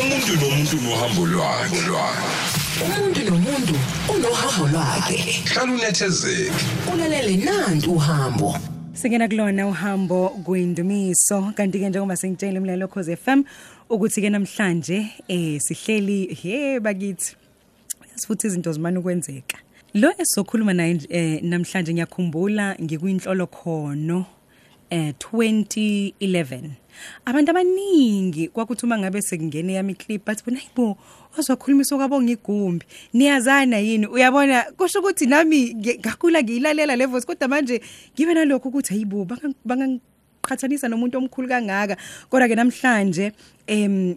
umuntu nomuntu nohambo lwakhe. Umuntu nomuntu unohambo lwakhe. Hlala unethezeke. Ulalele nanti uhambo. Singena kulona uhambo kuyindumiso kanti ke njengoba sengitshela umlalo Khoze FM ukuthi ke namhlanje eh sihleli he bakithi sifuthi izinto zimana ukwenzeka. Lo esizokhuluma naye eh, namhlanje ngiyakhumbula ngikuyinhlolo khono eh 2011 abantu abaningi kwakuthi uma ngabe sekungene yami clip bathi bona hayibo wazokhulumisa kwabonga igumbi. Niyazana yini? Uyabona kusho ukuthi nami nge- ngakhula ngiyilalela le voice kodwa manje ngibe nalokho ukuthi hayibo bangangiqhathanisa nomuntu omkhulu kangaka. Kodwa ke namhlanje em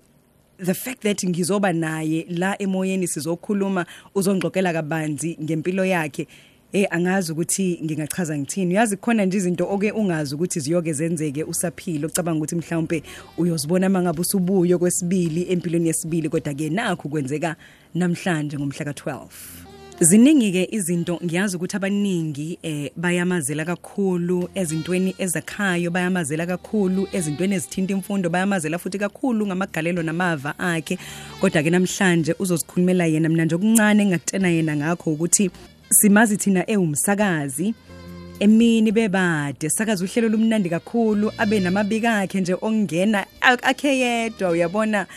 the fact that ngizoba naye la emoyeni sizokhuluma uzongxoxela kabanzi ngempilo yakhe eh angazi ukuthi ngingachaza ngithini. Uyazi khona nje izinto oke ungazi ukuthi ziyoke zenzeke usaphila ucabanga ukuthi mhlawumbe uyozibona mangabe usubuyo kwesibili empilweni yesibili kodwa ke nakho kwenzeka namhlanje ngomhla ka12 Ziningi ke izinto ngiyazi ukuthi abaningi eh bayamazela kakhulu ezintweni ezakhayo bayamazela kakhulu ezintweni ezithinta imfundo bayamazela futhi kakhulu ngamagalelo namava akhe. Kodwa ke namhlanje uzosikhulumela yena mina nje okuncane engakutshena yena ngakho ukuthi simazi thina ewumsakazi emini bebade sakaza uhlelo lumnandi kakhulu abe namabika akhe nje ongena akhe yedwa uyabona?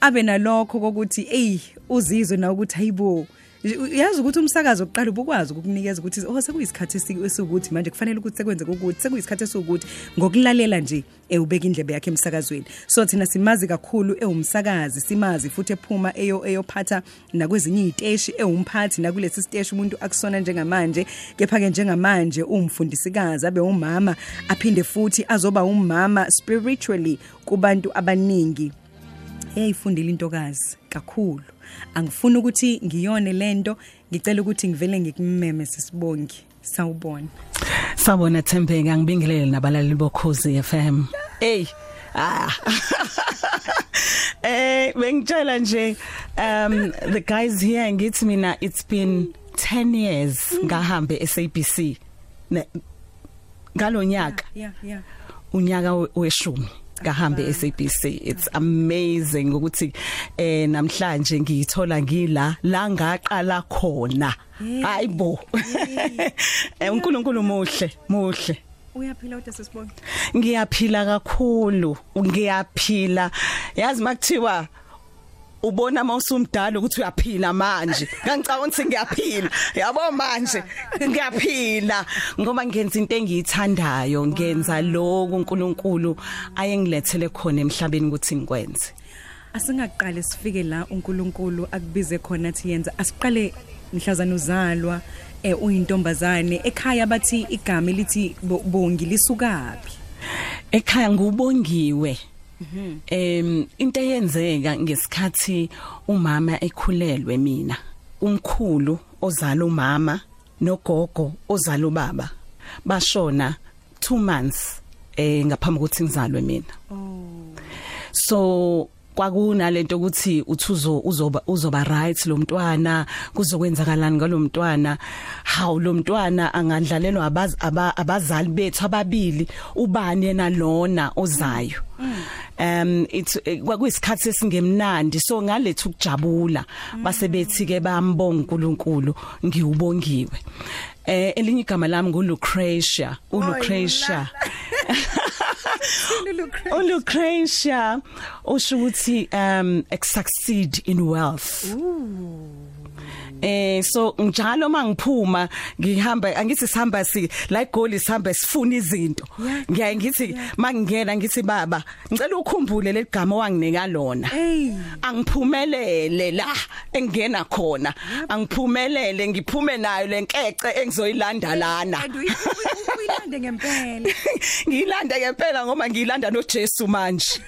Abe nalokho kokuthi ey uzizwe na ukuthi hayibo uyazi ukuthi umsakazo oqala ubukwazi ukukunikeza ukuthi oh sekuyisikhathi esi- esikuthi manje kufanele ukuthi sekwenze ukuthi sekuyisikhathi esikuthi. Ngokulalela nje ewubeka indlebe yakhe emsakazweni. So thina simazi kakhulu ewumsakazi simazi futhi ephuma eyo eyophatha nakwezinye iziteshi ewumphathi nakulesi siteshi umuntu akusona njengamanje. Kepha ke njengamanje umfundisikazi abe umama aphinde futhi azoba umama spiritually kubantu abaningi. Eyayifundile intokazi kakhulu. Angifuni ukuthi ngiyone lento ngicela ukuthi ngivele ngikumeme sisibongi sawubona Sabona Thembeka ngibingelele nabalali bokhozi FM. Hey. Ah. eh bengitshela nje um the guys here ngithi mina it's been 10 years ngahambe SABC. Ne- Ngalonyaka yeah yeah unyaka we- weshumi ngahambe SABC it's amazing ukuthi eh namhlanje ngiyithola ngila la ngaqala khona. Hayibo eh uNkulunkulu muhle muhle. Uyaphila ude sisibongi ngiyaphila kakhulu ngiyaphila. Yazi makuthiwa ubona mawusumdala ukuthi uyaphila manje. Ngangicabanga ukuthi ngiyaphila. Yabo manje. Ngiyaphila. Ngoba ngenza into engiyithandayo ngenza lokhu uNkulunkulu ayengilethele khona emhlabeni ukuthi ngikwenze. Asingaqale sifike la uNkulunkulu akubize khona thi yenza. Asiqale mhlazana uzalwa eh uyintombazane. Ekhaya bathi igama elithi Bo- bongi lisukapi ekhaya ngubongiwe. Em into eyenzeka ngesikhathi umama ekhulelwe mina umkhulu ozala umama nogogo ozala ubaba bashona 2 months eh ngaphambi kokuthi ngizalwe mina. So kwakunalento ukuthi uthuzo uzoba uzoba right lo mntwana kuzokwenzakalani ngalo mntwana? Hawu lo mntwana angandlalelwa abaz- aba- abazali bethu ababili ubani yena lona ozayo? Um it's eh, kwakuyisikhathi esingemnandi. So ngaletha ukujabula. Base bethi ke bayambonga uNkulunkulu ngiwubongiwe. Eh elinye igama lami nguLucretia. uLucretia. uLucretia. Usho ukuthi um succeed in wealth. Eh so njalo mangiphuma ngihamba angithi sihamba si la egoli sihamba sifuna izinto. Ngiyaye ngithi mangingena ngithi baba ngicela ukukhumbule legama wanginika lona. Hey. Angiphumelele la engena khona. Angiphumelele ngiphume nayo lenkece engizoyilanda lana. And uyilande ngempela. Ngiyilanda ngempela ngoba ngiyilanda noJesu manje.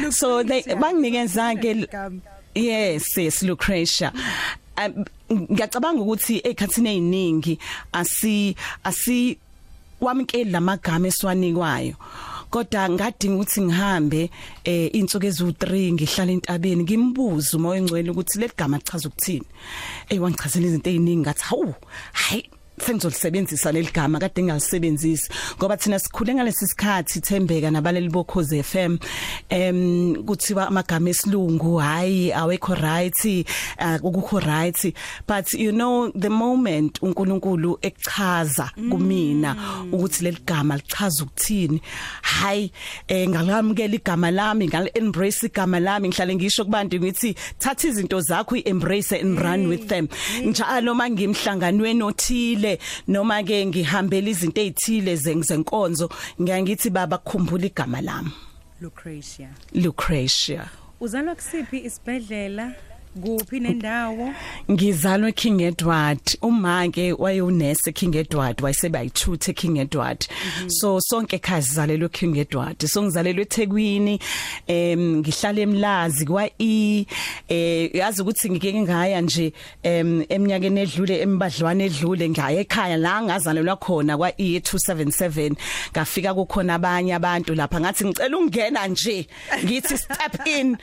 So they banginikeza ke yes yes Lucretia. Um, ngiyacabanga ukuthi ekhathini eziningi asi asi wamkeli lamagama esiwanikwayo. Kodwa ngadinga ukuthi ngihambe eh insuku ezu3 ngihlala entabeni ngimbuza umoya engcwele ukuthi leligama lichaza ukuthini. Eh wangichazela izinto eziningi ngathi hawu hayi sengizolisebenzisa leligama kade ngingalisebenzisi ngoba thina sikhule ngalesi sikhathi Thembeka nabaleli bokhoze FM em kuthiwa amagama esilungu hayi awekho right akukho right. But you know the moment uNkulunkulu ekuchaza kumina ukuthi leligama lichaza ukuthini hayi eh ngalamukela igama lami ngal embrace igama lami ngihlale ngisho kubantu ngithi thatha izinto zakho i-embrace and run with them. Njalo mangimhlanganweni othile noma ke ngihambela izinto ezithile zenkonzo ngiyangithi baba khumbula igama lami. Lucretia. Lucretia. Uzalwa kusiphi isibhedlela? Kuphi nendawo? Ngizalwe eKing Edward. Uma ke wayunese eKing Edward wayeseba yithuthe eKing Edward so sonke ekhaya sizalelwe eKing Edward. So ngizalelwe eThekwini em ngihlala emlazi kwa E. Eh yazi ukuthi ngike ngaya nje em eminyakeni edlule embadlwane edlule ngaya ekhaya la ngazalelwa khona kwa E 277 ngafika kukhona abanye abantu lapha ngathi ngicela ukungena nje. Ngithi step in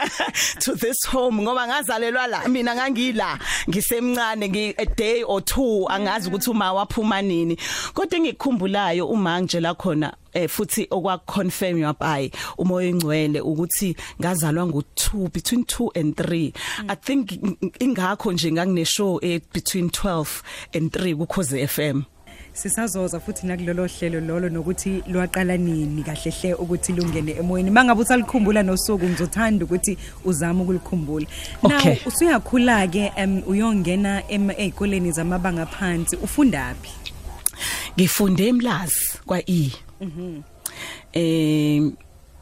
to this home ngoba ngazalelwa la. Mina ngangila ngisemncane ngi a day or two angazi ukuthi uma waphuma nini. Kodwa engikukhumbulayo uma ngitshela khona eh futhi okwa confirm yabai umoya engcwele ukuthi ngazalwa ngo2 between 2 and 3 i think ingakho nje ngangine show eh between 12 and 3 kukhoze FM sisazoza futhi nakulolo hlelo lolo nokuthi lwaqala nini kahle hle ukuthi lungene emoyeni. Mangabe usalikhumbula nosuku ngizothanda ukuthi uzame ukulikhumbula Okay. now usuyakhula ke um uyongena ezikoleni zamabanga phansi ufundapi? Ngifunde emlazi kwa E eh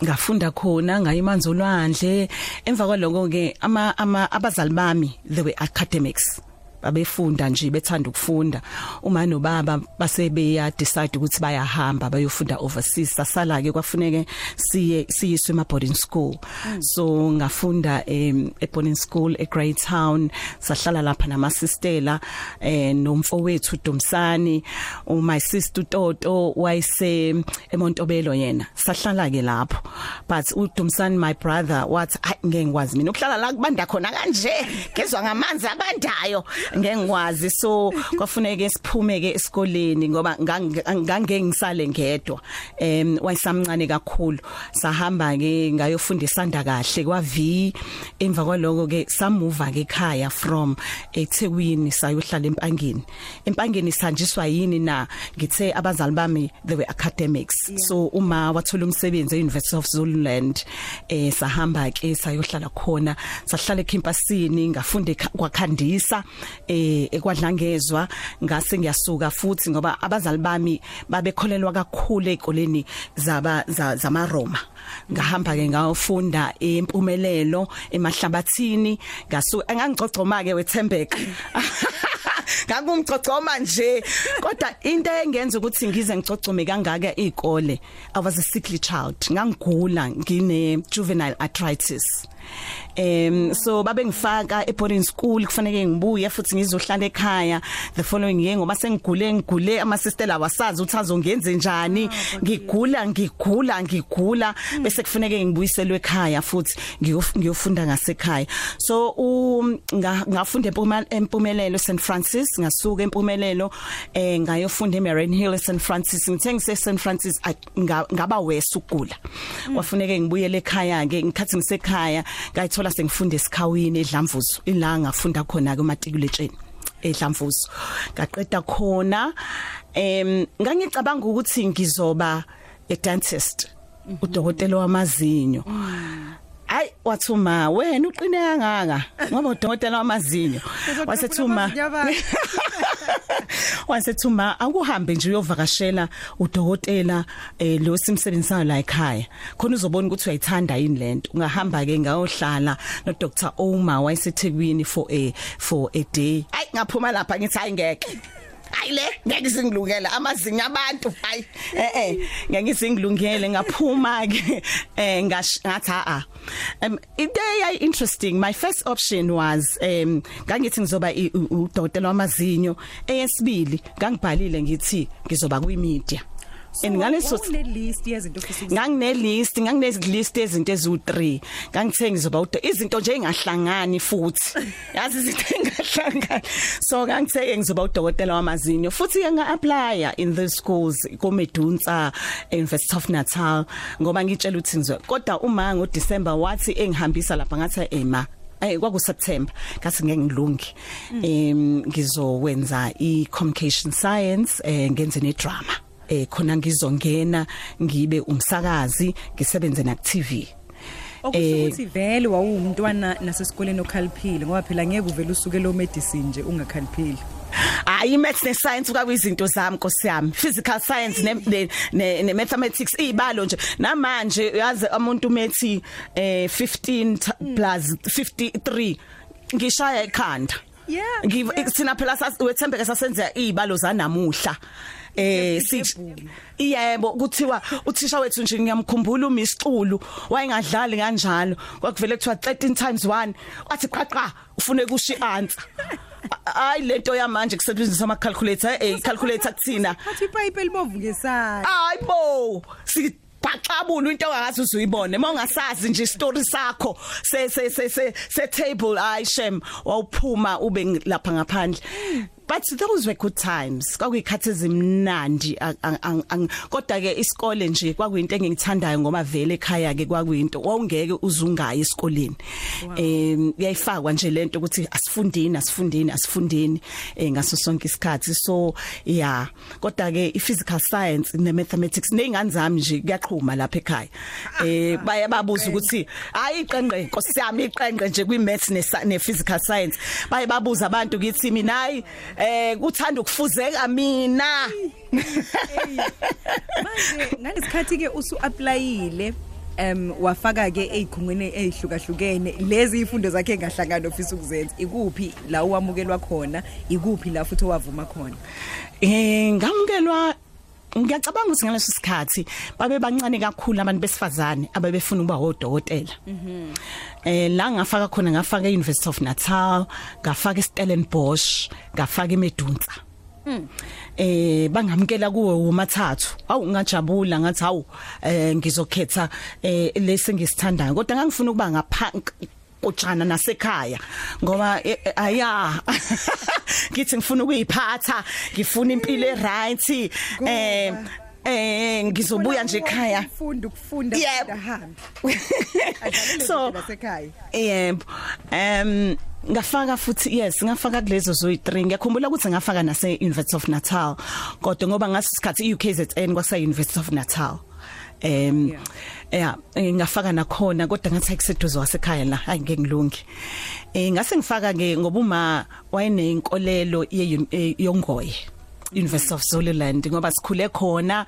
ngafunda khona ngayimanzi olwandle emva kwaloko ke ama ama abazali bami they were academics. Babefunda nje bethanda ukufunda. Uma nobaba basebeya decide ukuthi bayahamba bayofunda overseas sasala ke kwafuneke siye siyiswe ema boarding school. So ngafunda em e boarding school e Greytown sahlala lapha nama sistela eh nomfowethu Domsani u my sister Toto wayise eMontobelo yena. Sahlala ke lapho. But uDomsani my brother wathi ngeke ngikwazi mina ukuhlala la kubanda khona kanje ngezwe ngamanzi abandayo. Ngeke ngikwazi so kwafuneke siphume ke esikoleni ngoba ngangeke ngisale ngedwa em wayesamncane kakhulu. Sahamba ke ngayofundisanda kahle kwa V emva kwaloko ke samuva ke ekhaya from eThekwini sayohlala empangeni. Empangeni sanjiswa yini na? Ngithe abazali bami they were academics. So uma wathola umsebenzi eUniversity of Zululand eh sahamba ke sayohlala khona. Sahlala ecampusini ngafunda ekha- kwakhandisa eh ekwadlangezwa ngase ngiyasuka futhi ngoba abazali bami babekholelwa kakhulu ezikoleni zaba za- zamaRoma. Ngahamba ke ngawufunda impumelelo emahlabathini ngasuka engangicocoma ke wethembeka. Ngangumcocoma nje. Kodwa into engenza ukuthi ngize ngicocome kangaka izikole i was a sickly child. Ngangigula ngine juvenile arthritis. Em so babe ngifaka e boarding school kufanele ngibuye futhi ngizohlala ekhaya the following year ngoba sengigule ngigule ama sister awasazi ukuthi azongenze njani. Ngigula ngigula ngigula bese kufanele ngibuyiselwe ekhaya futhi ngiyof- ngiyofunda ngasekhaya. So ngafunda empumelelo St Francis ngasuka empumelelo eh ngayofunda eMarine Hill St Francis. Ngithe ngise St Francis ngaba wese ukugula. Kwafuneke ngibuyele ekhaya ke ngikhathi ngisekhaya ngayithola sengifunda esikhawini edlamvuzo. Ila ngafunda khona ke umatikuletsheni edlamvuzo. Ngaqeda khona em ngangicabanga ukuthi ngizoba a dentist udokotela wamazinyo. Ay wathuma. Wena uqine kangaka? Ngoba udokotela wamazinyo. Wasethuma wasethuma akuhambe nje uyovakashela udokotela eh lo simsebenzisayo la ekhaya. Khona uzobona ukuthi uyayithanda yini lento ungahamba ke ngayohlala no Dr Oma wayesethekwini for a for a day. Ay ngaphuma lapha ngithi hayi ngeke. Hayi le ngeke singilungele. Amazinyo abantu hayi. Eh eh ngeke singilungele. Ngaphuma ke eh ngathi a um into yay interesting my first option was um ngangithi ngizoba udokotela wamazinyo. Eyesibili ngangibhalile ngithi ngizoba kwi media and ngaleso une list yezinto ofisa ngangine list ngangine list ezinto ezu3 ngangithe ngizoba udo izinto nje engahlangani futhi. Yazi izinto engahlangani. So ngangithe ngizoba udokotela wamazinyo. Futhi nga apply in the schools komedunsa University of Natal ngoba ngitshela ukuthi ngizwe kodwa uma ngo December wathi engihambisa lapha ngathi ema Eh kwaku September kasi ngeke ngilungi em ngizowenza i communication science eh ngenze ne drama eh khona ngizongena ngibe umsakazi ngisebenze na TV okusho eh, vele wawumntwana nasesikoleni okhaliphile ngoba phela ngeke uvele usuke lo medicine nje ungakhaliphile. Hayi maths ne science kwakuyizinto zami nkosiyami physical science ne ne, mathematics ibalo nje. Namanje yazi umuntu methi eh 15 t- plus 53 ngishaya ekhanda. Yeah, Ngiv- yeah. sina phela sas- wethembeke sasenza izibalo zanamuhla. Eh sithi yebo kuthiwa uthisha wethu nje ngiyamkhumbula uMisiculu wayengadlali kanjalo. Kwakuvele kuthiwa 13 times 1 wathi qhaqa ufune kusho ianswer hayi lento yamanje kusetshenziswa ama calculator eh calculator kuthina Hathi ipipe elibovu ngesandla hayibo si baxabula into ongazi uzuyibone mawungasazi nje story sakho se se se se, table ay shem wawuphuma ube lapha ngaphandle. But those were good times. Kwakuyikhathi ezimnandi. Kodwa ke isikole nje kwakuyinto engiyithandayo ngoba vele ekhaya ke kwakuyinto. Wawungeke uzungayi esikoleni. Em yayifakwa nje lento ukuthi asifundeni asifundeni asifundeni eh ngaso sonke isikhathi. So yeah kodwa ke i physical science ne mathematics nezingane zami nje kuyaqhuma lapha ekhaya. Eh baye babuza ukuthi hayi iqenqe nkosiyami iqenqe nje kwi maths ne physical science. Baye babuza abantu ngithi mina hayi eh kuthanda ukufuzeka mina. Manje ngalesikhathi ke usu applyile em wafaka ke ezikhungweni ezihlukahlukene lezi ifundo zakhe engahlangana ofisa ukuzenza ikuphi la uwamukelwa khona? Ikuphi la futhi owavuma khona? Eh ngamukelwa ngiyacabanga ukuthi ngaleso sikhathi babe bancane kakhulu abantu besifazane ababefuna ukuba odokotela. Mhm. Eh la ngafaka khona ngafaka eUniversity of Natal, ngafaka eStellenbosch, ngafaka eMedunsa. eh bangamkela kuwe umathathu awu ngajabula ngathi hawu eh ngizokhetha eh lesi ngisithandayo kodwa ngangifuna ukuba ngapha kutshana nasekhaya ngoba eh, eh, aya. Ngithi ngifuna ukuyiphatha ngifuna impilo eright eh eh ngizobuya nje ekhaya. ufunda ukufunda ahambe. So- lasekhaya yebo. Em ngafaka futhi yes ngafaka kulezo zoyi 3 ngiyakhumbula ukuthi ngafaka nase University of Natal kodwa ngoba ngaso isikhathi iUKZN kwasa University of Natal. Em Yeah. yeah eh, ngafaka nakhona kodwa ngathi akuseduze wasekhaya la hayi ngeke ngilungi eh ngase ngifaka ke ngoba uma wayenenkolelo ye- yongoye University of Zululand ngoba sikhule khona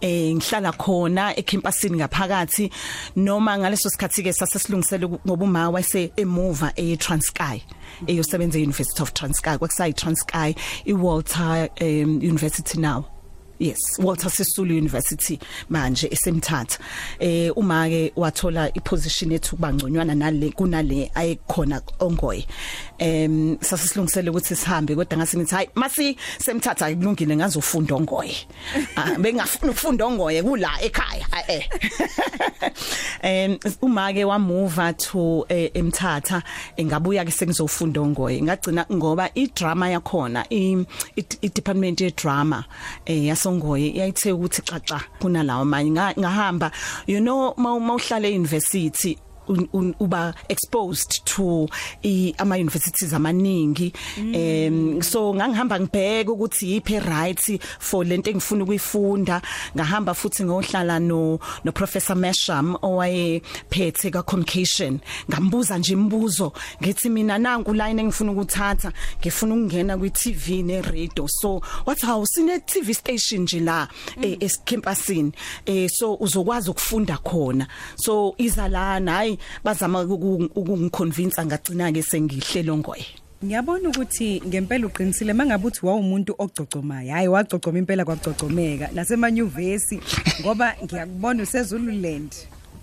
eh ngihlala khona ecampusini ngaphakathi noma ngaleso sikhathi ke sasesilungisele ngoba uma wase emuva e Transkei eyosebenza e University of Transkei kwakusayi Transkei i Walter um, University now Yes Walter Sisulu University manje esemthatha eh uma ke wathola iposition ethu kubangconywana nale kunale ayekhona ongoye em sasisilungisele ukuthi sihambe kodwa ngase ngithi hayi masi semthatha akulungile ngazofunda ongoye Ah, bengafuna ukufunda ongoye kula ekhaya ah, eh em uma ke wa move to eh, emthatha eh, ngabuya ke sengizofunda ongoye ngagcina ngoba i drama yakhona i department ye drama eh yasongoye yayithe ukuthi xaxa kunalawo manje Nga- ngahamba you know mawuhlala euniversity un- un- uba exposed to ama universities amaningi. Em so ngangihamba ngibheka ukuthi yipi right for lento engifuna ukuyifunda. Ngahamba futhi ngohlala no no professor Mesham owaye phethe ka communication ngambuza nje imibuzo ngithi mina nangu line engifuna ukuthatha ngifuna ukungena kwi TV ne radio so wathi hawu sine TV station nje la eh, ecampusini eh so uzokwazi ukufunda khona. So iza lana hayi bazama uku- ukungiconvince ngagcina ke sengihlelo ngoye. Ngiyabona ukuthi ngempela uqinisile mangabe uthi wawumuntu ogcocomayo. Hayi wagcocoma impela kwagcocomeka. Nasemanyuvesi ngoba ngiyakubona usezululand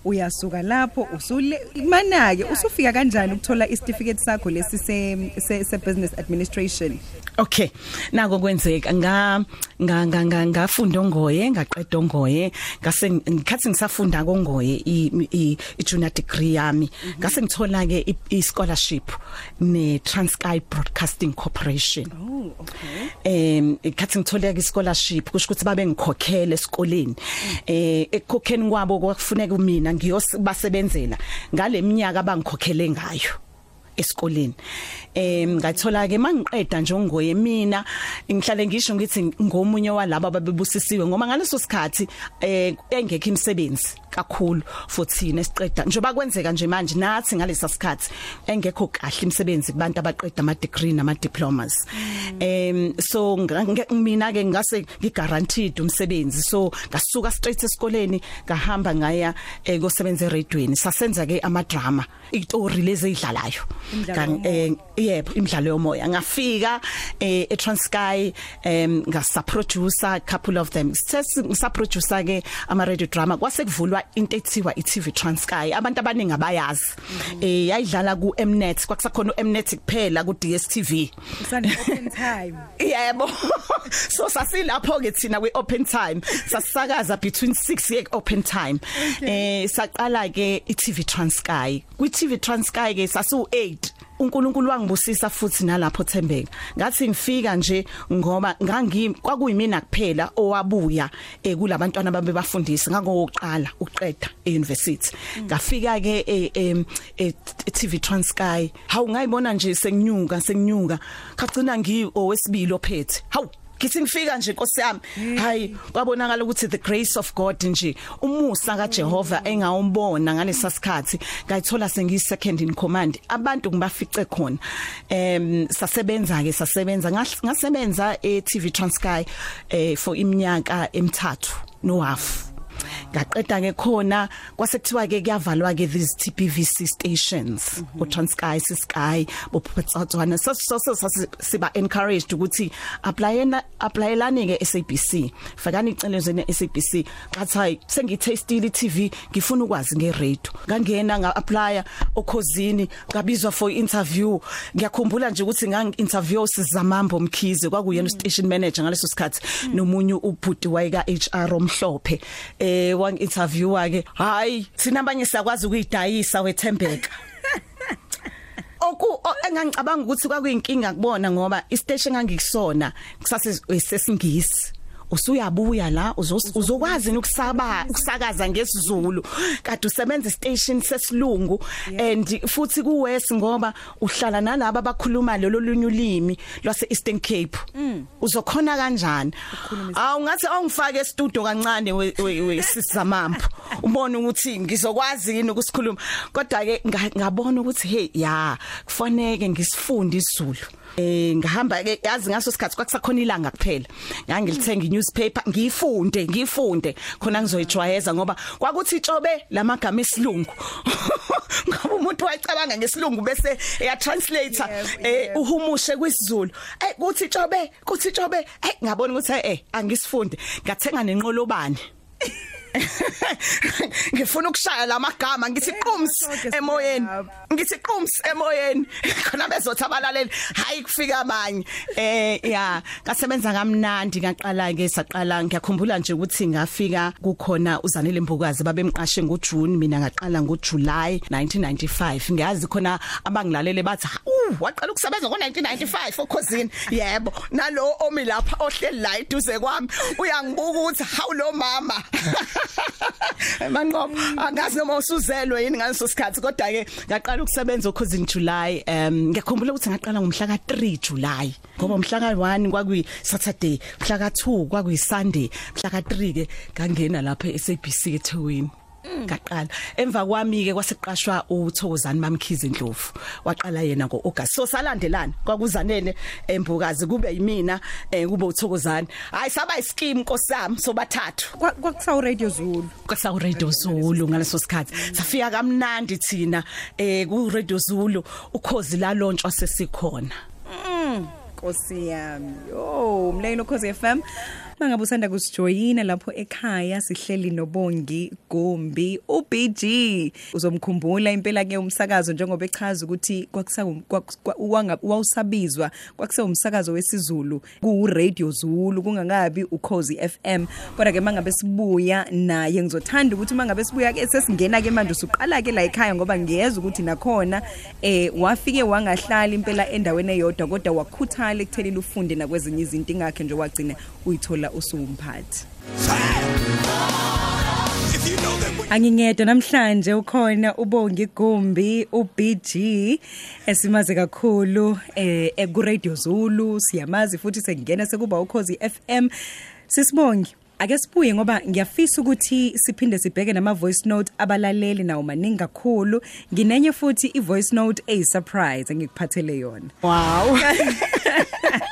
uyasuka lapho usule mana ke usufika kanjani ukuthola isitifiketi sakho lesi se se, se business administration? Okay nako kwenzeka nga nga nga nga ngafunda ongoye ngaqeda ongoye ngase ngikhathi ngisafunda kongoye i i- i junior degree yami. Ngase ngithola ke i- i scholarship ne Transkei Broadcasting Corporation. Oh okay. Em ikhathi ngithola ke scholarship kusho ukuthi babe ngikhokhele esikoleni. Eh ekukhokheni kwabo kwakufuneka mina ngiyosebenzela ngale minyaka abangikhokhele ngayo. Esikoleni. Em ngathola ke mangiqeda nje ngoye mina ngihlale ngisho ngithi ngomunye walabo ababebusisiwe ngoba ngaleso sikhathi eh engekho imisebenzi kakhulu futhi nesiqeda. Njoba kwenzeka nje manje nathi ngalesa sikhathi engekho kahle imisebenzi kubantu abaqeda ama degree nama diplomas em so mina ke ngase ngigaranteed umsebenzi. So ngasuka straight esikoleni ngahamba ngaya eh, kosebenza eradioweni sasenza ke ama drama istory lezi ezidlalayo eh, yebo imidlalo yomoya. Ngafika eh eTranskei em ngasa producer couple of them. Ngisa producer ke ama radio drama. Kwase kuvulwa into ethiwa iTV Transkei abantu abaningi abayazi. Eh yayidlala ku Mnet kwakusakhona uMnet kuphela ku DStv usane open time. Yebo. So sasilapho ke thina kwi open time. Sasakaza between 6 ye open time. Eh saqala ke iTV Transkei kwi TV Transkei ke sasu 8 uNkulunkulu wangibusisa futhi nalapho Thembeka. Ngathi ngifika nje ngoba ngangi kwakuyimina kuphela owabuya eh kulabantwana babe bafundisa ngangokuqala ukuqeda euniversity ngafika ke eh, em, eh, TV Transkei hawu ngayibona nje senginyuka senginyuka kagcina ngi owesibili ophethe. Hawu. Ngithi ngifika nje Nkosi yami. Hayi kwabonakala ukuthi the grace of God nje umusa kaJehova engawumbona ngalesa sikhathi. Ngayithola sengiyi second in command. Abantu ngibafice khona. Em sasebenza ke sasebenza. Ngas- ngasebenza e TV Transkei eh for iminyaka emithathu no half ngaqeda ke khona kwasekuthiwa ke kuyavalwa ke these TPVC stations o Transkei Sky bo Phuthadwana siba encouraged ukuthi applyena applyelani ke SABC fakani icelo zene SABC ngathi hayi sengithestile TV ngifuna ukwazi ngeradio. Ngangena nga apply okhosini ngabizwa for interview. Ngiyakhumbula nje ukuthi ngang interview sizamambo mkhize kwakuyena station manager ngaleso sikhathi. Nomunye ubhuti wayeka HR omhlophe. Eh wang interviewer ke hayi sina abanye siyakwazi ukuyidayisa wethembeka. Oku o- engangicabanga ukuthi kwakuyinkinga kubona ngoba istation engangikusona kusase sesingisi. Usuyabuya la uzokwazi ukusaba ukusakaza ngesizulu. Kade usebenza station sesilungu and futhi ku West ngoba uhlala nalabo abakhuluma lelo lunye ulimi lwase Eastern Cape uzokhona kanjani? Awu ngathi awungifake e-studio kancane we- we- wesizamampo ubone ukuthi ngizokwazi yini ukusikhuluma. Kodwa ke nga- ngabona ukuthi hey ya kufanele ngisifunde isizulu. Eh ngihamba ke yazi ngaso isikhathi kwakusakhona ilanga kuphela. Ngangilithenga newspaper ngiyifunde ngiyifunde. Khona ngizoyijwayeza ngoba kwakuthi itshobe lamagama esilungu. Ngoba umuntu wayicabanga ngesilungu bese eya translate eh uhumushe kwisizulu. Eh kuthi itshobe kuthi itshobe eh ngabona ukuthi eh angisifunde. Ngathenga nenqolobane. ngifuna ukushaya lamagama ngithi qums sonke emoyeni. Siyalapha. ngithi qums emoyeni. Khona bezothi abalaleli hayi kufika abanye. Eh ya ngasebenza kamnandi ngaqala ke saqala ngiyakhumbula nje ukuthi ngafika kukhona uzanele mbukazi babemqashe ngoJune mina ngaqala ngoJuly 1995 ngiyazi khona abangilalele bathi uh waqala ukusebenza ngo1995 okhosini. Yebo nalo omi lapha ohleli la eduze kwami uyangibuka ukuthi hawu lo mama. manqobo angazi noma usuzelwe yini ngaleso sikhathi kodwa ke ngaqala ukusebenza okhosini July um ngiyakhumbula ukuthi ngaqala ngomhla ka 3 July ngoba umhla ka 1 kwakuyi Saturday mhla ka 2 kwakuyi Sunday mhla ka 3 ke ngangena lapha eSABC eThekwini ngaqala emva kwami ke kwaseqashwa uThokozani Mamkhize Ndlovu. Waqala yena ngoAugust. So salandelana. Kwakuzanele embukazi kube yimina eh kube uThokozani hayi saba ischeme nkosami sobathathu. Kwa- kwakusawu radio Zulu. Kwasawu Radio Zulu ngaleso sikhathi. Safika kamnandi thina eh ku Radio Zulu ukhozi la launch sesikhona Nkosi yami. Yo mlayini ukhoze FM mangabe usanda kusijoyina lapho ekhaya sihleli nobongi Gombi uBG uzomkhumbula impela ke umsakazo njengoba echaza ukuthi kwakusawusabizwa kwakuse umsakazo wesiZulu ku Radio Zulu kungakabi ukhozi FM kodwa ke mangabe sibuya naye ngizothanda ukuthi mangabe sibuya ke sesingena ke manje usuqala ke la ekhaya ngoba ngiyeza ukuthi nakhona eh wafike wangahlala impela endaweni eyodwa kodwa wakhuthala ekutheni ufunde nakwezinye izinto ingakhe nje wagcina uyithola usumphathi. Angingedwa namhlanje ukhona ubongi Gombi uBG esimaze kakhulu eh ku Radio Zulu. Siyamazi futhi sengena sekuba ukhozi FM sisibongi ake sibuye ngoba ngiyafisa ukuthi siphinde sibheke nama voice note abalaleli nawo maningi kakhulu. Nginenye futhi i voice note eyi surprise engikuphathele yona. Wow.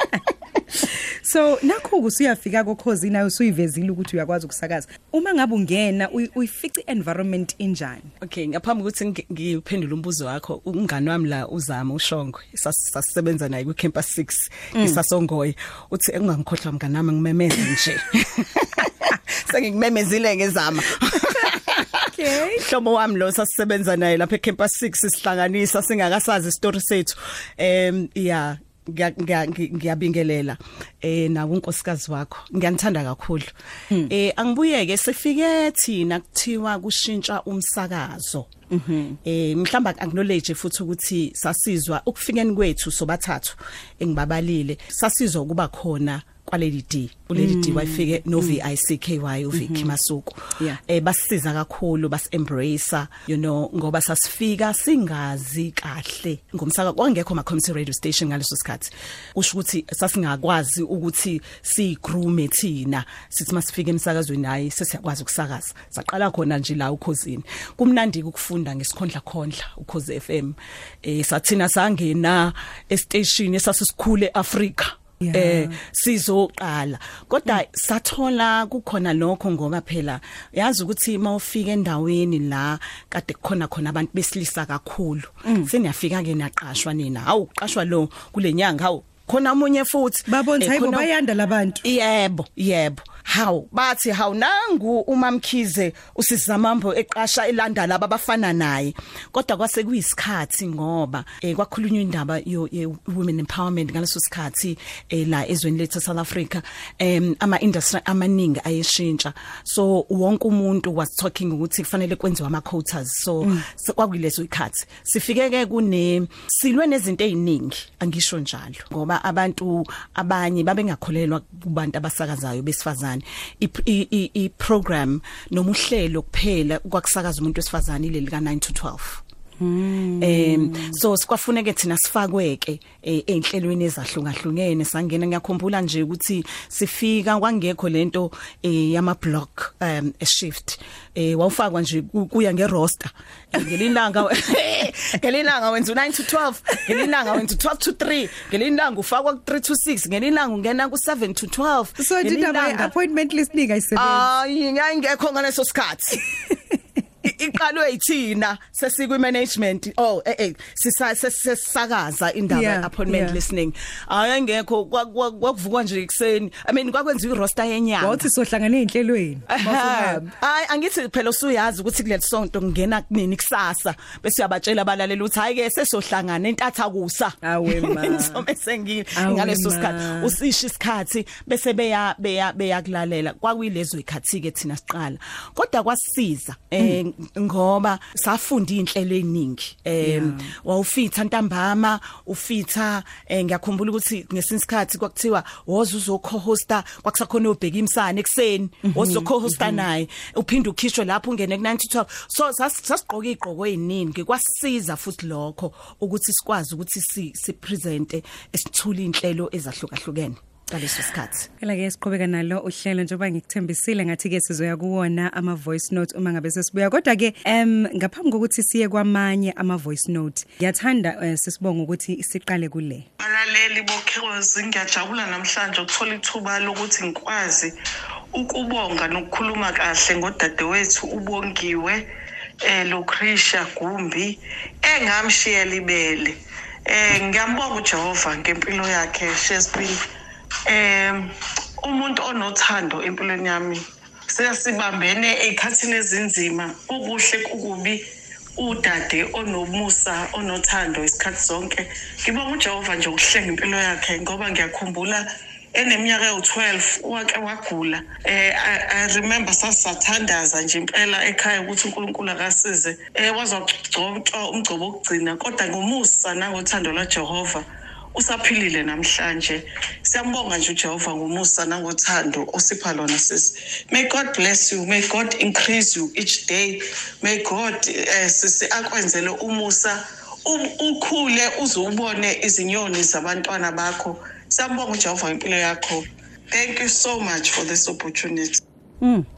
So nakho usuyafika kokhozi nayo usuyivezile ukuthi uyakwazi ukusakaza. Uma ngabe ungena uyifica environment injani? Okay ngaphambi ukuthi ngi- ngiphendule umbuzo wakho umngani wami la uzama uShongwe sas- sasisebenza naye ku campus 6 isasongoye uthi engangikhohlwa mngani wami ngimemeze nje Sengikumemezile ngezama Okay. Hlobo wami lo sasisebenza naye lapha ecampus 6 sihlanganisa singakasazi istory sethu em yeah ngiya- ngiya- ngi- ngiyabingelela eh na unkosikazi wakho. Ngiyanithanda kakhulu. Eh angibuyeke sifike thina kuthiwa kushintsha umsakazo. Eh mhlamba acknowledge futhi ukuthi sasizwa ukufikeni kwethu sobathathu engibabalile sasizwa ukuba khona kwaleli D kuleli D wayifike no VICKY uVicky Masuku. Yeah. eh basisiza kakhulu bas embrace you know ngoba sasifika singazi kahle. Ngomsaka kwangekho ma community radio station ngaleso sikhathi. Kusho ukuthi sasingakwazi ukuthi sigroom thina. Sithi masifika emsakazweni hayi sesiyakwazi ukusakaza. Saqala khona nje la ukhosini. Kumnandi ukufunda ngesikhondla khondla ukhozi FM eh sathina sangena estation esasisikhule Africa. Eh sizoqala. Kodwa sathola kukhona lokho ngoba phela yazi ukuthi mawufika endaweni la kade kukhona khona abantu besilisa kakhulu. Seniyafika ke naqashwa nina. Hawu qashwa lo kulenyanga hawu khona umunye futhi. Babona Eh, hayibo bayanda labantu. yebo yebo. Hawu bathi hawu nangu umamkhize usizamambo eqasha elanda laba abafana naye. Kodwa kwase kuyisikhathi ngoba eh kwakhulunywa indaba yo ye women empowerment ngaleso sikhathi eh la ezweni lethu South Africa em ama industry amaningi ayeshintsha. So wonke umuntu was talking ukuthi kufanele kwenziwe ama quotas. So so kwakuyileso ikhathi. Sifike ke kune silwe nezinto eziningi angisho njalo. Ngoba abantu abanye babengakholelwa kubantu abasakazayo besifazane. I, i, i, i program noma uhlelo kuphela kwakusakaza umuntu wesifazane ileli ka 9 to 12 Em so sikwafuneke thina sifakweke eh, einhlelweni ezahlukahlukene sangena ngiyakhumbula nje ukuthi sifika kwangekho lento eh, yama block um a shift eh wawufakwa nje ku- kuya ngeroster ngelilanga ngelilanga wenza u9 to 12 ngelilanga wenza u12 to 3 ngelilanga ufakwa ku3 to 6 ngelilanga ungena ku7 to 12 So indaba ngelilanga- appointment list ningayisebenzi. Hayi ngayingekho ngaleso sikhathi. I- Iqalwe yithina sesikwi management oh eh eh sisa- sesisakaza indaba Yeah, appointment yeah. listening ayengekho kwa- kwa- kwakuvukwa nje ekseni i mean kwakwenziwa iroster yenyanga Wawuthi sohlangana ezinhlelweni. Aha. Masuhamba. Hayi angithi phela usuyazi ukuthi kuleli sonto ngena kunini kusasa bese uyabatshela abalaleli ukuthi hayi ke sesohlangana entatha kusa. Awe ma. Ngizome sengile Awe ngaleso ma. sikhathi usisha isikhathi bese beya beya beyakulalela kwakuyilezo ikhathi ke thina siqala. Kodwa kwasisiza eh ngoba safunda inhlelo eziningi. Eh wawufitha ntambama ufitha eh ngiyakhumbula ukuthi ngesinye isikhathi kwakuthiwa woza uzo-co-hosta kwakusakhona ubheka imsane ekseni wozo-co-hosta naye uphinde ukhishwe lapho ungene ku-9 so sas- sasigqoka iy'gqoko ey'ningi kwasisiza futhi lokho ukuthi sikwazi ukuthi si- sipresente esithule iy'nhlelo ezahlukahlukene. Ngaleso sikhathi Phela ke siqhubeka nalo uhlelo njengoba ngikuthembisile ngathi ke sizoya kuwona ama voice note uma ngabe sesibuya kodwa ke em ngaphambi kokuthi siye kwamanye ama voice note ngiyathanda eh, sisibonga ukuthi siqale kule Alaleli bokhozi ngiyajabula namhlanje ukuthola ithuba lokuthi ngikwazi ukubonga nokukhuluma kahle ngodadewethu ubongiwe eh Lucretia Gumbi engamshiyela ibele. Eh ngiyambonga uJehova ngempilo yakhe Shakespeare. Eh umuntu onothando empilweni yami siyasibambene ey'khathini ezinzima. Kukuhle kukubi udade onomusa onothando isikhathi zonke ngibonga ujehova nje ukuhlenga impilo yakhe ngoba ngiyakhumbula eneminyaka ewu-12 wake wagula. Eh I, I remember sasathandaza nje impela ekhaya ukuthi uNkulunkulu akasize. Eh wazogcotshwa umgcobo wokugcina kodwa ngomusa nangothando lwaJehova usaphilile namhlanje. Siyambonga nje uJehova ngomusa nangothando osipha lona sisi may god bless you. May god increase you each day. May god eh, sisi akwenzele umusa u- ukhule uze ubone izinyoni zabantwana bakho. Siyambonga uJehova impilo yakho. Thank you so much for this opportunity.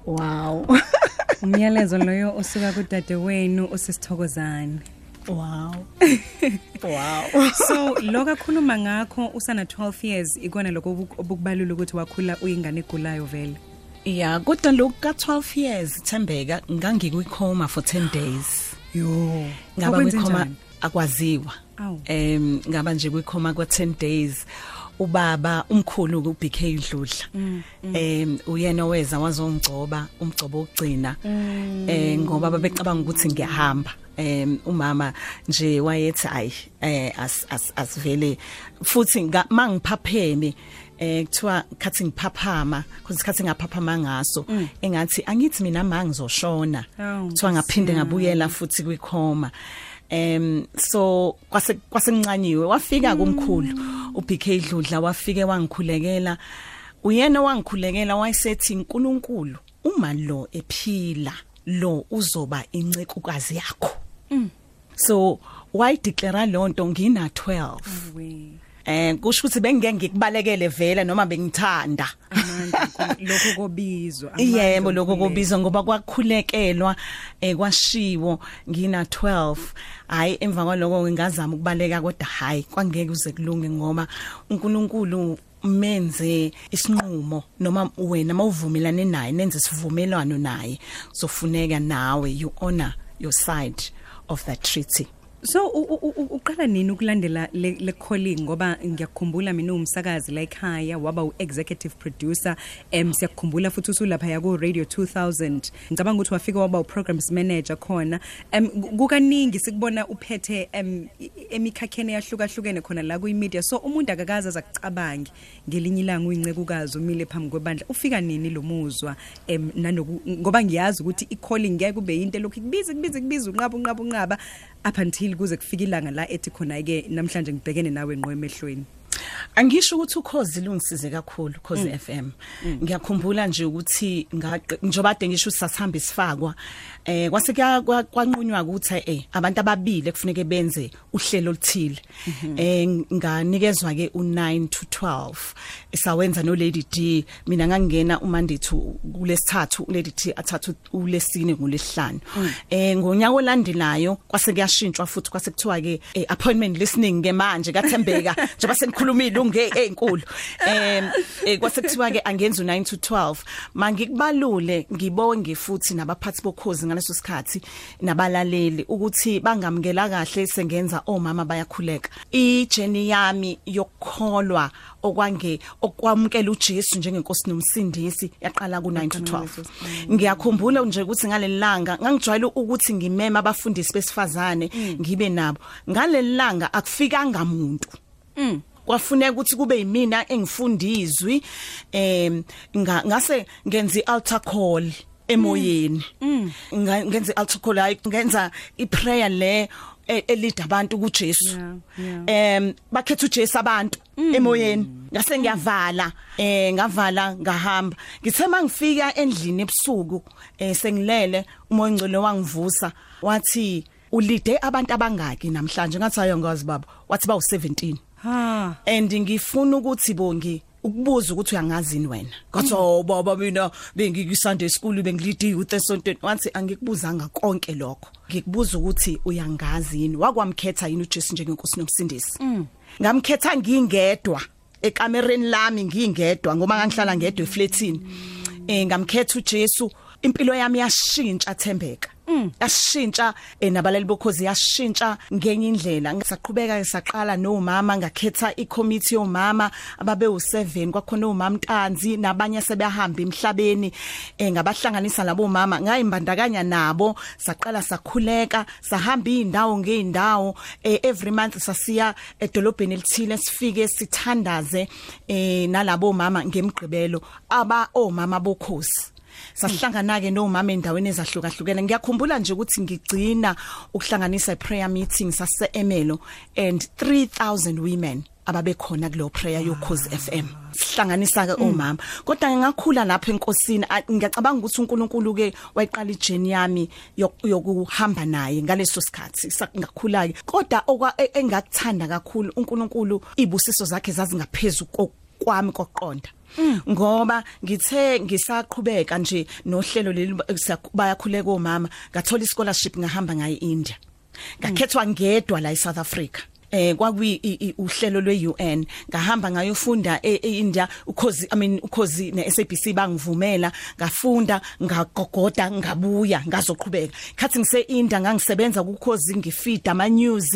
Wow. Umyalezo loyo osuka kudade wenu usisithokozane wow. Wow. So lokho akhuluma ngakho usana 12 years ikona lokho obu- obukubalula ukuthi wakhula uyingane egulayo vele? Yeah kodwa lokhu ka 12 years Thembeka ngangikwikhoma for 10 days. Yo. Ngaba Kwakwenze kwikhoma njani? akwaziwa. Awu. em ngaba nje kwikhoma kwa 10 days ubaba umkhulu uBK Dludla em uyena oweza wazongcoba umgcobo ogcina eh ngoba babecabanga ukuthi ngiyahamba. Em umama nje wayethi ayi eh as as asivele futhi mangiphapheme eh kuthiwa khathi ngiphaphama kuthi khathi ngaphaphama ngaso engathi angithi mina mangizoshona Awu, kuthiwa ngaphinde ngabuyela futhi kwikhoma. Em so kwase kwasencanyiwe wafika kumkhulu uBK Dludla wafike wangikhulekela. Uyena wangikhulekela wayesethi uNkulunkulu uma lo ephila lo uzoba incekukazi yakho. So why declare lonto ngina 12 we eh kusho ukuthi bengeke ngikubalekele vele noma bengithanda. Amandla lokho kobizwa yebo lokho kubizwa ngoba kwakhulekelwa eh kwashiwo ngina 12 hayi emva kwaloko ngingazama ukubaleka kodwa hayi kwangeke uze kulunge ngoba uNkulunkulu menze isinqumo noma wena mawuvumelane naye nenze sivumelwano naye. Sofuneka nawe you honor your side. Of that treaty. So u- u- u- uqala nini ukulandela le le calling? Ngoba ngiyakukhumbula mina umsakazi la ekhaya waba u-executive producer em siyakukhumbula futhi usulapha yaku radio 2000 ngicabanga ukuthi wafika waba u-programs manager khona. Em kukaningi sikubona uphethe em i- emikhakheni yahlukahlukene khona la kuyi-media so umuntu akakaze azakucabangi ngelinye ilanga uyincekukazi umile phambi kwebandla. Ufika nini lo muzwa? Em nanoku ngoba ngiyazi ukuthi i-calling ngeke kube yinto lokhu kubiza kubiza kubiza unqaba unqaba unqaba. Up until kuze kufike ilanga la ethi khona ke namhlanje ngibhekene nawe ngqo emehlweni. Angisho ukuthi ukhozi lungisize kakhulu khozi FM. Ngiyakhumbula nje ukuthi njengoba ade ngisho sasihamba isifakwa eh kwase kwanqunywa ukuthi eh abantu ababili kufuneke benze uhlelo oluthile. Eh nganikezwa ke u9 to 12 esawenza no Lady D mina ngangena uMandithu kulesithathu uLady D athathu ulesine ngolesihlanu. Eh ngonyaka olandelayo kwase kuyashintshwa futhi kwase kuthiwa ke eh, appointment listening ke manje kaThembeka njengoba senikhulumile unge ezinkulu eh, kwase kuthiwa ke angenza u9 to 12 mangikubalule ngibonge futhi nabaphathi bokhozi ngaleso sikhathi nabalaleli ukuthi bangamukela kahle sengenza omama bayakhuleka. Ijeni yami yokukholwa okwange okwamukela uJesu njengenkosi nomsindisi yaqala ku9 to 12 ngiyakhumbula nje ukuthi ngalelanga ngangijwayele ukuthi ngimema abafundisi besifazane ngibe nabo. Ngalelanga akufikanga umuntu kwafuneka ukuthi kube yimina engifundizwi em nga- ngase ngenza ialtar call emoyeni. Nga- ngenza ialtar call hayi ngenza iprayer le e- elida abantu kuJesu. Em bakhetha uJesu abantu emoyeni. Ngase ngiyavala eh ngavala ngahamba. Ngithe mangifika endlini ebusuku eh sengilele umoya ngcolo wangivusa. Wathi ulide abantu abangaki namhlanje. Ngathi ayo ngazi baba. Wathi bawu 17 ha. And ngifuna ukuthi bongi ukubuza ukuthi uyangazini wena. Ngathi oh baba mina bengikwisunday school bengilidi youth esontweni wathi angikubuzanga konke lokho. Ngikubuza ukuthi uyangazi yini wakwamkhetha yini uJesu njengenkosi nomsindisi? Ngamkhetha ngingedwa. Ekamereni lami ngingedwa ngoba ngangihlala ngedwa eflatini eh ngamkhetha uJesu impilo yami yashintsha thembeka. Yashintsha eh, nabalali bokhozi yashintsha ngenye indlela. Ngisaqhubeka saqala nomama ngakhetha icommittee yomama ababe u7 kwakhona umama Ntanzi nabanye sebehamba emhlabeni eh, ngabahlanganisa labo mama. Ngayimbandakanya nabo saqala sakhuleka sahamba indawo ngeindawo eh, every month sasiya edolobheni elithile sifike sithandaze eh, nalabo mama ngemgqibelo aba omama bokhosi sasihlangana ke nomama endaweni ezahlukahlukene. Ngiyakhumbula nje ukuthi ngigcina ukuhlanganisa iprayer meeting sase Emelo and 3000 women ababekhona kulo prayer yokhozi FM sihlanganisa ke omama. Kodwa ngingakhula lapha enkosini ngiyacabanga ukuthi uNkulunkulu ke wayiqala ijeni yami yok- yokuhamba naye ngaleso sikhathi. Sa- ngakhula ke kodwa e- engakuthanda kakhulu uNkulunkulu ibusiso zakhe zazingaphezulu kwami koqonda. Ngoba ngithe ngisaqhubeka nje nohlelo leli bayakhuleka omama ngathola ischolarship ngahamba ngaye India ngakhethwa ngedwa la eSouth Africa. Eh kwakuyi i- i- uhlelo lweUN ngahamba ngayofunda e- eIndia ukhozi I mean ukhozi neSABC bangivumela ngafunda ngagogoda ngabuya ngazoqhubeka. Khathi ngise India ngangisebenza kukhozi ngifeed ama news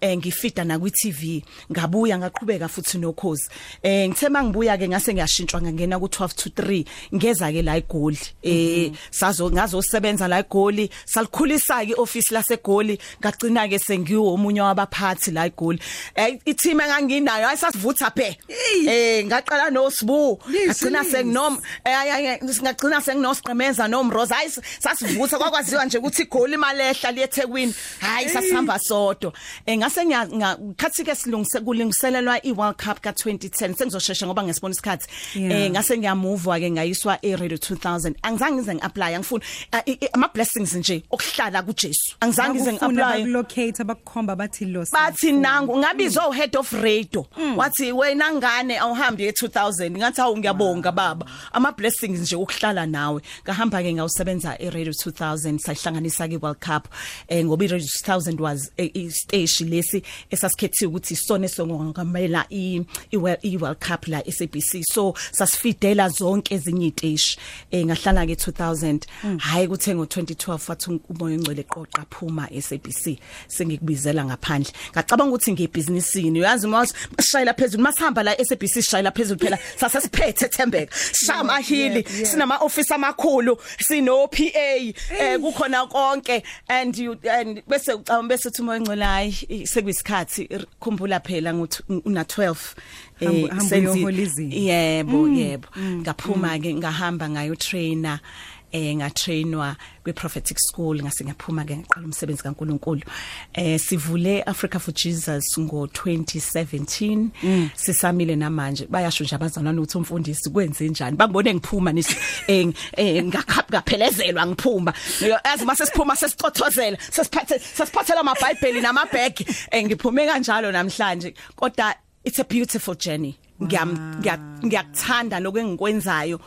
eh ngifeed na kwi TV ngabuya ngaqhubeka futhi nokhozi. Eh ngithe mangibuya ke ngase ngiyashintshwa ngangena ku 12 to 3 ngeza ke la eGoli. Eh sazo ngazosebenza la eGoli salikhulisa ke office lasegoli. Ngagcina ke sengiwo omunye wabaphathi la eGoli eh i-team enganginayo ayisasivutha phe. Eh ngaqala noSibu. Ngagcina senginom eh ngagcina senginosqemeza nomroza. Hayi sasivutha kwakwaziwa nje ukuthi iGoli malehla liyeThekwini hayi sasihamba sodwa. Eh ngase ngakhathi ke silungise kulungiselelwa iWorld Cup ka2010 sengizoshesha ngoba ngesibona isikhathi. Eh ngase ngiyamove ke ngayiswa eRadio 2000 angizange ngize ngiapply angifuni i- ama blessings nje okuhlala kuJesu. Angizange ngize ngiapply bakulocate abakukhomba bathi lo bathi nangu ngabizwa uhead of radio. Wathi wena ngane awuhambi e2000 ngathi awu ngiyabonga baba. Ama blessings nje ukuhlala nawe. Ngahamba ke ngawusebenza eRadio 2000 sayihlanganisa ke World Cup eh ngoba iRadio 2000 was eh, i stage lesi esasikhethiwe ukuthi isone songamela i i World- i World Cup la SABC so sasifidela zonke ezinye iteshi eh ngahlala ke 2000 hayi kuthe ngo2012 wathi umoya ongcwele qoqa phuma SABC sengikubizela ngaphandle. Ngacabanga ukuthi ngiyibusinessini uyazi masishayela phezulu masihamba la SABC sishayela phezulu phela sasesiphethe Thembeka. Shama hili sinama office amakhulu sino PA eh kukhona konke. And you and bese ucabanga bese uthi umoya ongcwele hayi sekuyisikhathi r- khumbula phela nguthi una 12 Hambo- hambo senzi- uyohola izinto. yebo yebo. ngaphuma ke ngahamba ngayo trainer. Eh ngatrainwa kwi prophetic school ngase ngaphuma ke ngaqala umsebenzi kaNkuluNkulu. Eh sivule Africa for Jesus ngo 2017 sisamile namanje. Bayasho nje abazalwane ukuthi umfundisi kwenze njani? Bangibone ngiphuma nisi eh eh, ngakhapha ngaphelezelwa ngiphuma. Yazi mase siphuma sesicothozela sesiphathe sesiphathela amabhayibheli namabhegi eh ngiphume kanjalo namhlanje. Kodwa it's a beautiful journey. ngiyam ngiya- ngiyakuthanda lokho engikwenzayo.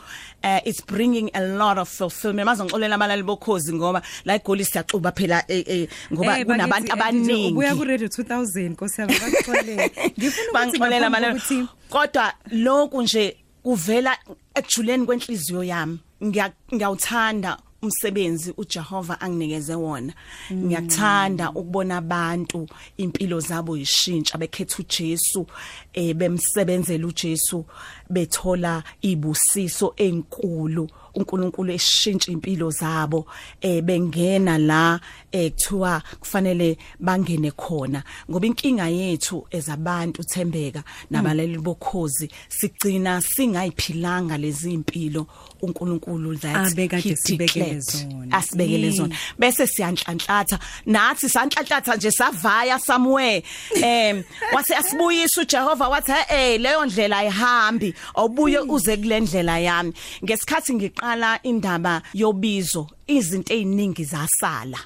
Uh, it's bringing a lot of fulfillment. Mazongixolela abalali bokhozi ngoba la igoli siyaxuba phela eh, eh, ngoba Eh, kunabantu bakithi, eh, abaningi. ubuya ku Radio 2000 nkosiyami bakuxolele. Ngifuna ukuthi bangixolela ngaphambi mana kokuthi kodwa lokhu nje kuvela ejuleni kwenhliziyo yami. Ngiya- ngiyawuthanda. Umsebenzi uJehova anginikeze wona. Ngiyakuthanda ukubona abantu impilo zabo yishintsha bekhetha uJesu eh bemsebenzela uJesu bethola ibusiso enkulu. uNkulunkulu eshintsha impilo zabo eh bengena la eh kuthiwa kufanele bangene khona. Ngoba inkinga yethu ezabantu thembeka nabalali bokhozi sigcina singayiphilanga lezi impilo uNkulunkulu that Abekade sibekele zona. asibekele zona. Bese siyanhlanhlatha. Nathi sanhlanhlatha nje savaya somewhere. Em wase asibuyisa uJehova wathi eh leyo ndlela ayihambi. Awubuye uze kule ndlela yami. Ngesikhathi ngiqala indaba yobizo izinto eziningi zasala.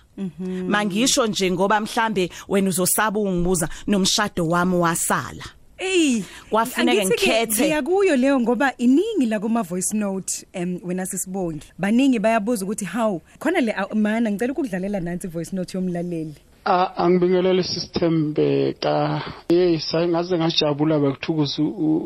Mangisho nje ngoba mhlambe wena uzosaba ungibuza nomshado wami wasala. Ey Kwafuneka angithi-ke ngikhethe. ngiyakuyo leyo ngoba iningi la kuma voice note em wena sisibongi. Baningi bayabuza ukuthi how khona le ah, mana ngicela ukudlalela nansi voice note yomlaleli. A- angibingelele sisithembeka hey sayingaze ngajabula bakuthukuza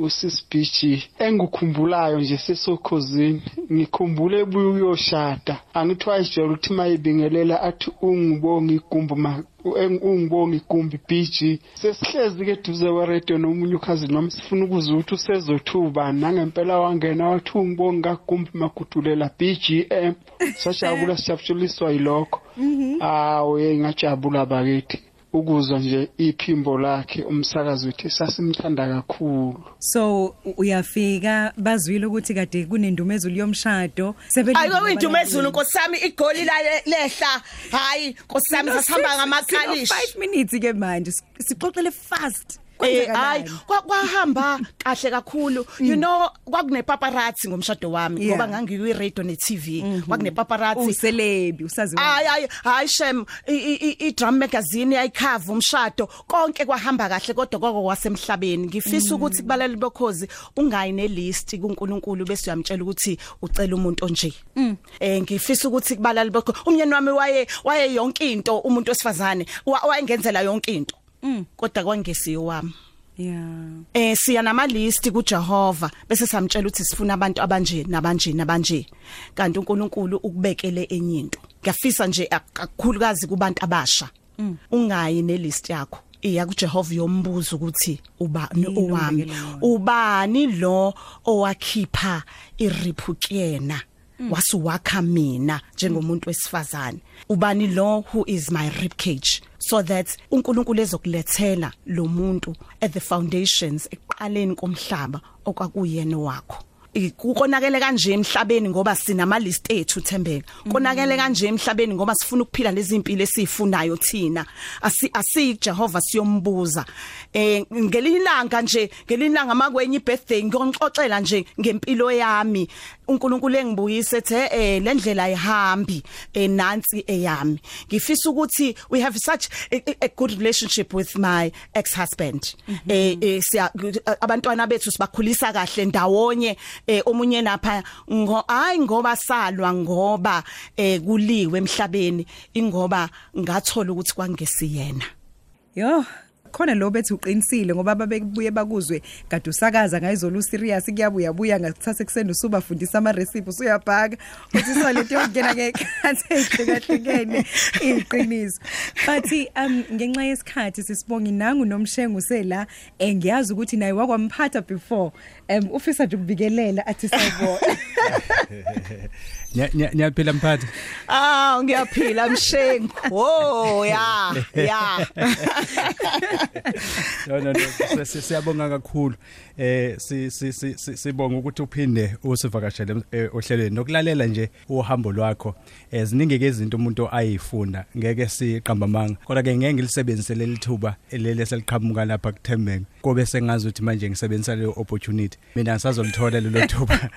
usisibhiji engikukhumbulayo nje sesokhozini ngikhumbule ebuye uyoshada. Angithiwa ijolo uthi mayibingelela athi ungibonga igumbu ma eng- ungibonga igumbi BG sesihlezi ke duze kweredio nomunye ukhazi noma sifuna ukuzwa ukuthi usezothuba nangempela wangena wathi ungibonga kagumbi magudulela BGM sajabula sijabuliswa yilokho. Awu hey ngajabula bakithi. Ukuzwa nje iphimbo lakhe umsakazi wethu sasimthanda kakhulu. So u- uyafika? Bazwile ukuthi kade kunendumezulu yomshado? Hayi kwindumezulu nkosami igoli la lehla. Hayi nkosami sasihamba ngamakalishi 5 minutes ke manje. Si- sixoxele fast. Eh hayi kwahamba kahle kakhulu. You know kwakune paparazzi ngomshado wami ngoba ngangikwi radio ne TV kwakune paparazzi uselebi usaziwa Hayi hayi shem i- drum magazine yayikhava umshado. Konke kwahamba kahle kodwa kwako kwasemhlabeni. Ngifisa ukuthi kubalali bokhozi ungayi nelist kuNkulunkulu bese uyamtshela ukuthi ucela umuntu onje. Eh ngifisa ukuthi kubalali bokho umnyeni wami waye waye yonke into umuntu wesifazane wa- wayengenzela yonke into kodwa kwangesiyo wami. Yeah. Eh siya nama list kuJehova bese samtshela ukuthi sifuna abantu abanje nabanje nabanje. Kanti uNkulunkulu ukubekele enye into. Ngiyafisa nje ak- kakhulukazi kubantu abasha. Ungayi nelist yakho. Iya kuJehova yombuzo ukuthi Yini owami ubani lo owakhipha iripukena wasuwakha mina njengomuntu wesifazane. Ubani lo who is my rib cage? So that uNkulunkulu ezokulethela lo muntu at the foundations eqaleni komhlaba okwakuyena wakho. I- kukonakele kanje emhlabeni ngoba sinama list ethu Thembeka. Konakele kanje emhlabeni ngoba sifuna ukuphila lezi impilo esifunayo thina. Asi asi Jehova siyombuza. Eh ngelilanga nje ngelilanga makwenye birthday ngiyonxoxela nje ngempilo yami. uNkulunkulu engibuyise ethe eh le ndlela ayihambi eh nansi eyami. Ngifisa ukuthi we have such a, a- good relationship with my ex husband eh eh, siya abantwana bethu sibakhulisa kahle ndawonye eh omunye napha ngo hayi ngoba salwa ngoba eh kuliwe emhlabeni ingoba ngathola ukuthi kwangesiyena yo khona lo bethi uqinisile ngoba babebuye bakuzwe kade usakaza ngayizolo serious kuyabuya buya ngathatha ekseni usubafundisa ama recipe usuyabhaka uthi solento yokungena ke khathi ehlukahlukene iqiniso but um ngenxa yesikhathi sisibonga nangu nomshengu sela engiyazi ukuthi naye wakwamphatha before um ufisa nje ukubikelela athi sawubona. Nyaphila mphathi? Ah ngiyaphila mshengu. Oh ya ya. No no no si- si- siyabonga kakhulu. Eh si si si- si- sibonga ukuthi uphinde usivakashele eh, ohlelweni. Nokulalela nje uhambo lwakho eh ziningi ke izinto umuntu ayifunda ngeke siqamba manga kodwa ke ngeke ngilisebenzise leli thuba leli seliqhamuka lapha kuThembeka kobe sengazi ukuthi manje ngisebenzisa le opportunity. Mina ngisazolithola lelo thuba.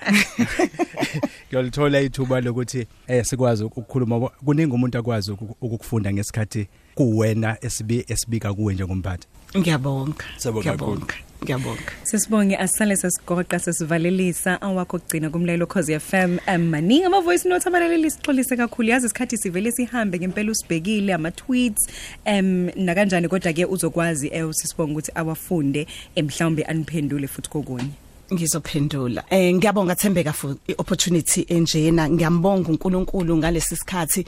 Ngiyolithola ithuba lokuthi eh sikwazi ukukhuluma. Kuningi umuntu akwazi uku- ukukufunda ngesikhathi kuwena esibi esibika kuwe njengomphathi. Ngiyabonga. Siyabonga kakhulu. ngiyabonga. Ngiyabonga. Sisibonge asale sesigoqa sesivalelisa. Awakho kugcina kumlelo cause FM um, maningi ama voice notes abalaleli sixolise kakhulu. Yazi isikhathi sivele sihambe ngempela usibhekile ama tweets um na kanjani kodwa ke uzokwazi eh sisibonga ukuthi awafunde emhlawumbe aniphendule futhi kokunye. Ngizophendula. Eh ngiyabonga Thembeka for iopportunity enjena. Ngiyambonga uNkulunkulu ngalesi sikhathi.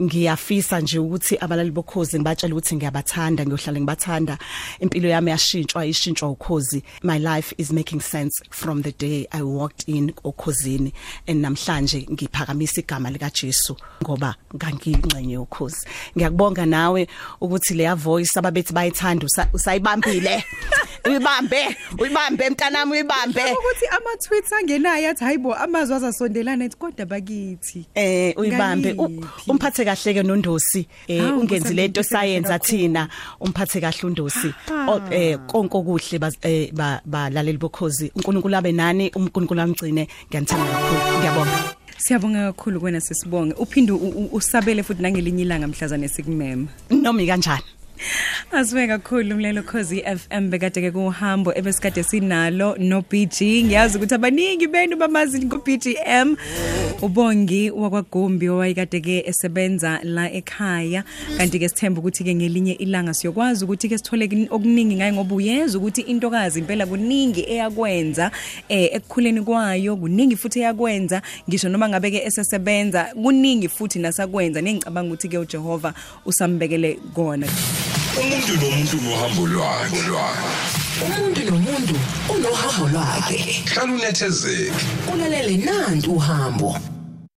Ngiyafisa nje ukuthi abalali bokhozi ngibatshela ukuthi ngiyabathanda ngiyohlala ngibathanda. Impilo yami yashintshwa ishintshwa ukhozi. My life is making sense from the day i walked in okhozini. And namhlanje ngiphakamisa igama lika Jesu ngoba ngangiyingcenye yokhozi. Ngiyakubonga nawe ukuthi leya voice ababethi bayithanda usa- usayibambile. uyibambe uyibambe mntanami uyibambe. Ukuthi ama tweets angenayo athi hayibo amazwi azasondelana ethi kodwa bakithi. Eh uyibambe. Umphathe kahle ke nondosi. Eh Hawu, ungenzi lento kakhulu. thina umphathe kahle undosi. O- eh konke okuhle eh, ba- balaleli bokhozi. uNkulunkulu abe nani uNkulunkulu amgcine. Ngiyanithanda kakhulu. Ngiyabonga. Siyabonga kakhulu kwena sisibonge uphinde usabele futhi nangelinye ilanga mhlazane sikumema. Noma ikanjani? Asibe kakhulu umlelo Khosi FM bekade ke kuhambo ebesikade sinalo no BG ngiyazi ukuthi abaningi benu bamazi ku BGM ubongi wakwaGombi owayekade ke esebenza la ekhaya. Kanti ke sithemba ukuthi ke ngelinye ilanga siyokwazi ukuthi ke sithole kin- okuningi ngaye ngoba uyeza ukuthi intokazi impela kuningi eyakwenza eh ekukhuleni kwayo kuningi futhi eyakwenza. Ngisho noma ngabe ke esesebenza kuningi futhi nasakwenza. Nengicabanga ukuthi ke uJehova usambekele kona. Umuntu nomuntu nohambo lwakhe. Lwakhe umuntu nomuntu unohambo lwakhe. Hlala unethezeke. Ulalele nantu uhambo.